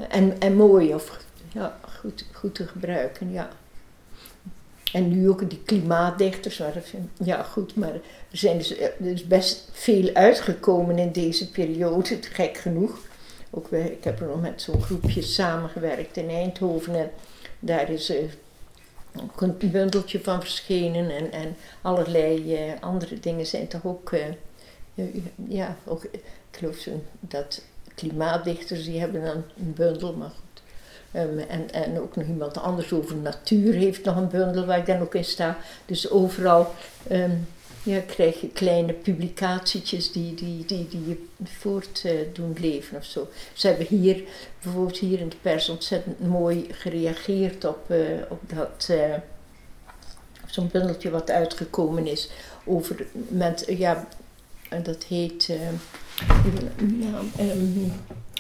en, en mooi, of ja, goed, goed te gebruiken, ja. En nu ook die klimaatdichters, maar ja goed, maar er zijn dus, er is best veel uitgekomen in deze periode, gek genoeg. Ook ik heb er nog met zo'n groepje samengewerkt in Eindhoven en daar is uh, ook een bundeltje van verschenen en, en allerlei uh, andere dingen zijn toch ook, uh, ja, ook, ik geloof dat klimaatdichters die hebben dan een bundel, maar goed. Um, en, en ook nog iemand anders over natuur heeft nog een bundel waar ik dan ook in sta. Dus overal um, ja, krijg je kleine publicatietjes die, die, die, die je voort uh, doen leven of zo. Ze hebben hier, bijvoorbeeld hier in de pers, ontzettend mooi gereageerd op, uh, op dat, uh, zo'n bundeltje wat uitgekomen is over, met, ja, dat heet, um,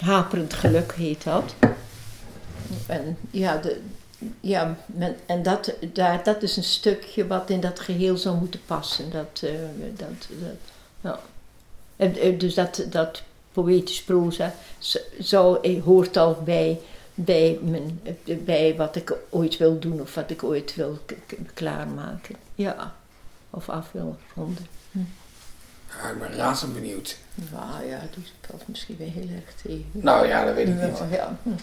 Haperend Geluk heet dat. En ja, de, ja men, en dat, daar, dat is een stukje wat in dat geheel zou moeten passen. Dat, uh, dat, dat, ja. en, dus dat, dat poëtisch proza zou, hoort al bij, bij, mijn, bij wat ik ooit wil doen of wat ik ooit wil klaarmaken. Ja, of af wil ronden. Hm. Ja, ik ben razend benieuwd. Nou ja, valt misschien weer heel erg tegen. Nou ja, dat weet ik niet. Ja, ja.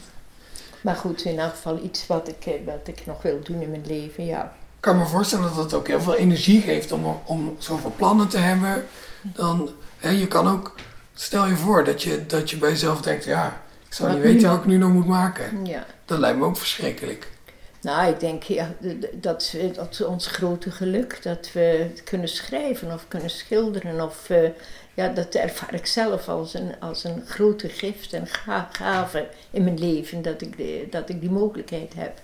Maar goed, in elk geval iets wat ik, eh, wat ik nog wil doen in mijn leven, ja. Ik kan me voorstellen dat het ook heel veel energie geeft om, om zoveel plannen te hebben. Dan, hè, je kan ook, stel je voor dat je, dat je bij jezelf denkt, ja, ik zou Wat niet weten wat ik nu nog moet maken. ja. Dat lijkt me ook verschrikkelijk. Nou, ik denk ja, dat, dat is ons grote geluk. Dat we kunnen schrijven of kunnen schilderen. Of, eh, ja, dat ervaar ik zelf als een, als een grote gift en ga- gave in mijn leven. Dat ik, dat ik die mogelijkheid heb.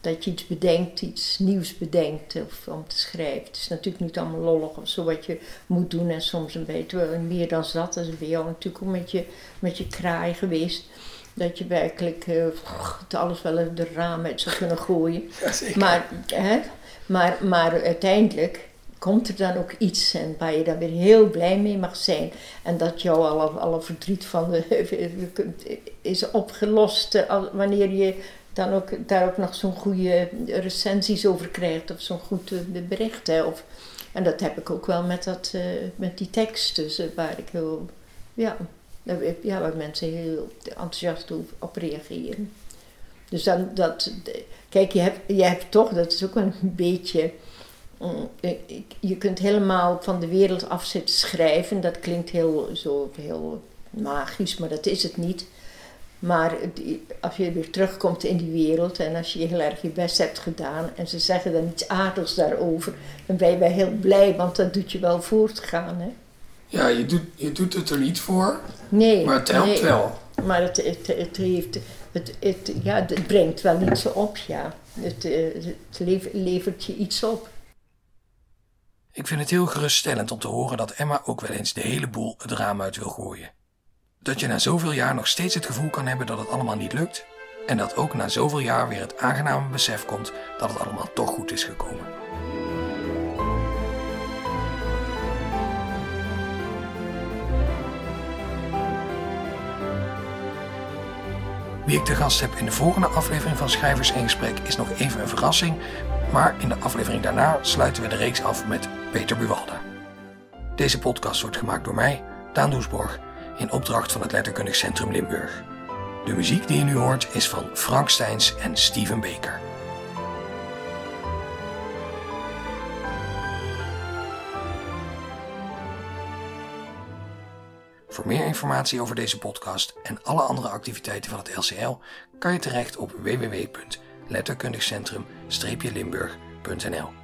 Dat je iets bedenkt, iets nieuws bedenkt of om te schrijven. Het is natuurlijk niet allemaal lollig of zo wat je moet doen. En soms een beetje meer dan dat. Dat is bij jou natuurlijk ook met je, met je kraai geweest. Dat je werkelijk het alles wel uit de raam uit zou kunnen gooien. Jazeker. Maar, hè, maar, maar uiteindelijk komt er dan ook iets en waar je dan weer heel blij mee mag zijn. En dat jou alle, alle verdriet van de, is opgelost eh, wanneer je dan ook, daar ook nog zo'n goede recensies over krijgt of zo'n goed eh, bericht. Hè, of, en dat heb ik ook wel met, dat, met die tekst dus, waar ik heel, ja, ja, waar mensen heel enthousiast op, reageren. Dus dan dat, kijk, je hebt, je hebt toch, dat is ook een beetje, mm, ik- je kunt helemaal van de wereld af zitten schrijven. Dat klinkt heel, zo heel magisch, maar dat is het niet. Maar als je weer terugkomt in die wereld en als je heel erg je best hebt gedaan en ze zeggen dan iets aardigs daarover, dan ben je wel heel blij, want dat doet je wel voortgaan. Hè? Ja, je doet, je doet het er niet voor, Nee, maar het helpt nee. wel. Maar het, het, het, heeft, het, het, ja, het brengt wel iets op, ja. Het, eh, het lever- levert je iets op. Ik vind het heel geruststellend om te horen dat Emma ook wel eens de hele boel het raam uit wil gooien. Dat je na zoveel jaar nog steeds het gevoel kan hebben dat het allemaal niet lukt. En dat ook na zoveel jaar weer het aangename besef komt dat het allemaal toch goed is gekomen. Wie ik te gast heb in de volgende aflevering van Schrijvers in Gesprek is nog even een verrassing. Maar in de aflevering daarna sluiten we de reeks af met Peter Buwalda. Deze podcast wordt gemaakt door mij, Daan Doesborg, in opdracht van het Letterkundig Centrum Limburg. De muziek die je nu hoort is van Frank Steins en Steven Baker. Voor meer informatie over deze podcast en alle andere activiteiten van het LCL kan je terecht op www.letterkundigcentrum-limburg.nl.